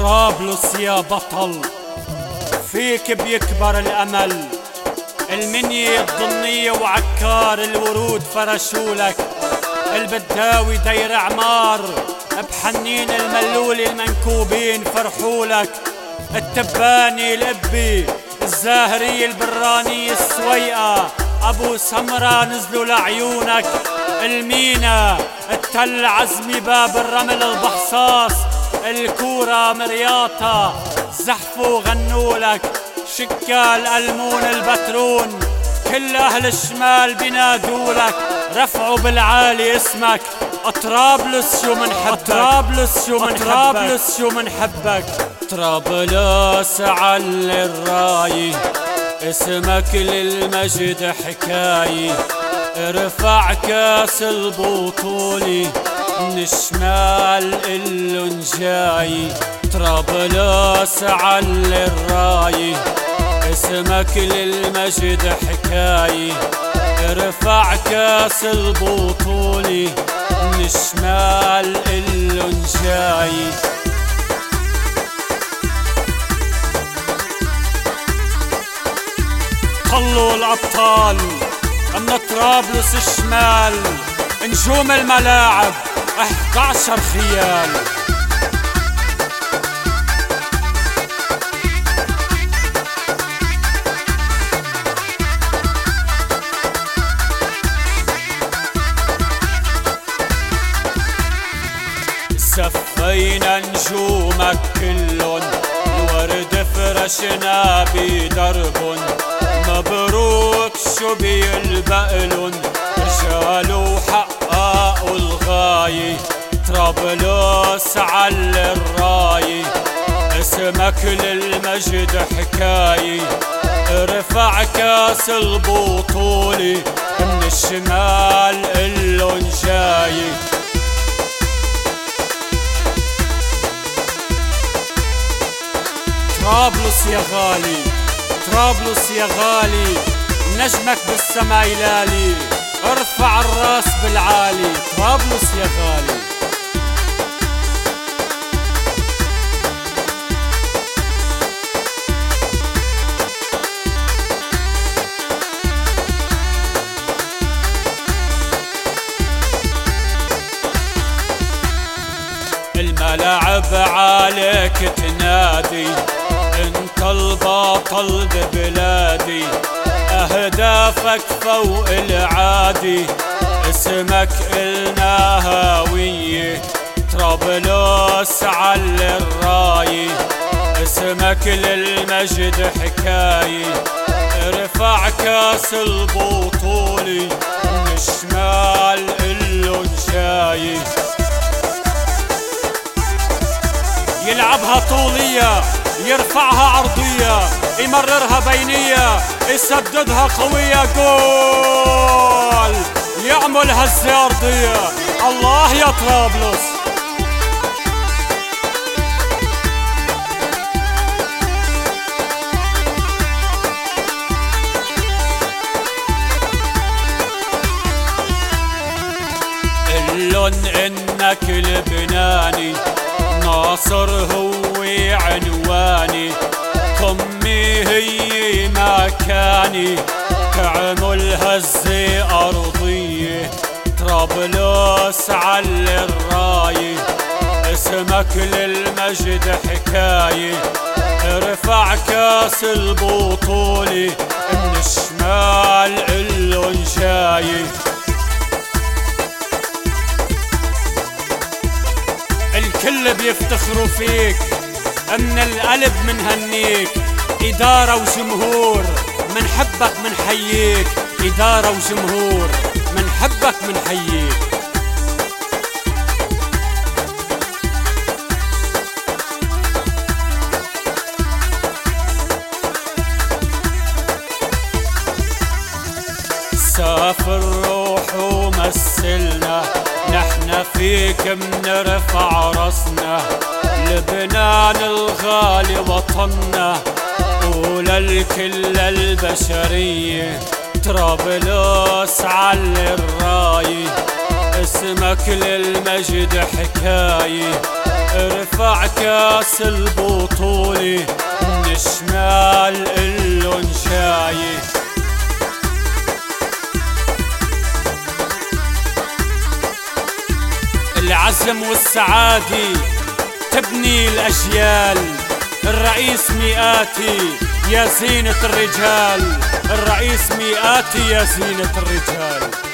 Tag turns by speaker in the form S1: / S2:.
S1: طرابلس يا بطل. فيك بيكبر الأمل. المنية الضنية وعكار الورود فرشولك. البداوي دير عمار بحنين الملول المنكوبين فرحولك. التباني الإبي الزاهري البراني السويقة أبو سمرة نزلوا لعيونك. المينا التل عزمي باب الرمل البحصاص. الكورة مرياطة. زحفوا غنولك شكال ألمون البترون. كل أهل الشمال بينادولك رفعوا بالعالي اسمك. طرابلس شو منحبك طرابلس شو من طرابلس شو منحبك طرابلس على الراي. اسمك للمجد حكاية. ارفع كاس البطولي. من الشمال إلن جاي. طرابلس على الراي اسمك للمجد حكاية ارفع كاس البطولي من الشمال إلن جاي. طلوا الأبطال. من طرابلس الشمال. نجوم الملاعب 11 خيال سفينا نجومك كلن الورد فرشنا بدرب. مبروك شو بيلبقلن رجال وحققوا الغاية طرابلس على الراي اسمك للمجد حكاية ارفع كاس البطولة من الشمال اللون جاي طرابلس يا غالي. طرابلس يا غالي نجمك بالسما يلالي ارفع الراس بالعالي طرابلس يا غالي. الملاعب عليك تنادي. البطل ببلادي أهدافك فوق العادي. اسمك إلنا هاوية. طرابلس على الراي. اسمك للمجد حكاية. ارفع كاس البطولي من الشمال يلعبها طولية يرفعها عرضية يمررها بينية يسددها قوية جول! يعمل هزة أرضية الله يا طرابلس. اللون إنك لبناني ناصر هو عنواني. قمي هي مكاني. كعمل هزة أرضية طرابلس على الراي. اسمك للمجد حكاية. ارفع كاس البطولة من الشمال اللون جاي الكل بيفتخروا فيك من القلب منهنيك إدارة وجمهور منحبك منحييك إدارة وجمهور منحبك منحييك سافر روح ومثلنا. نحن فيك منرفع راسنا لبنان الغالي وطننا وللكل البشرية طرابلس على الراي اسمك للمجد حكاية ارفع كاس البطولة من شمال إلن العزم والسعادة تبني الأجيال. الرئيس مئاتي يا زينة الرجال. الرئيس مئاتي يا زينة الرجال.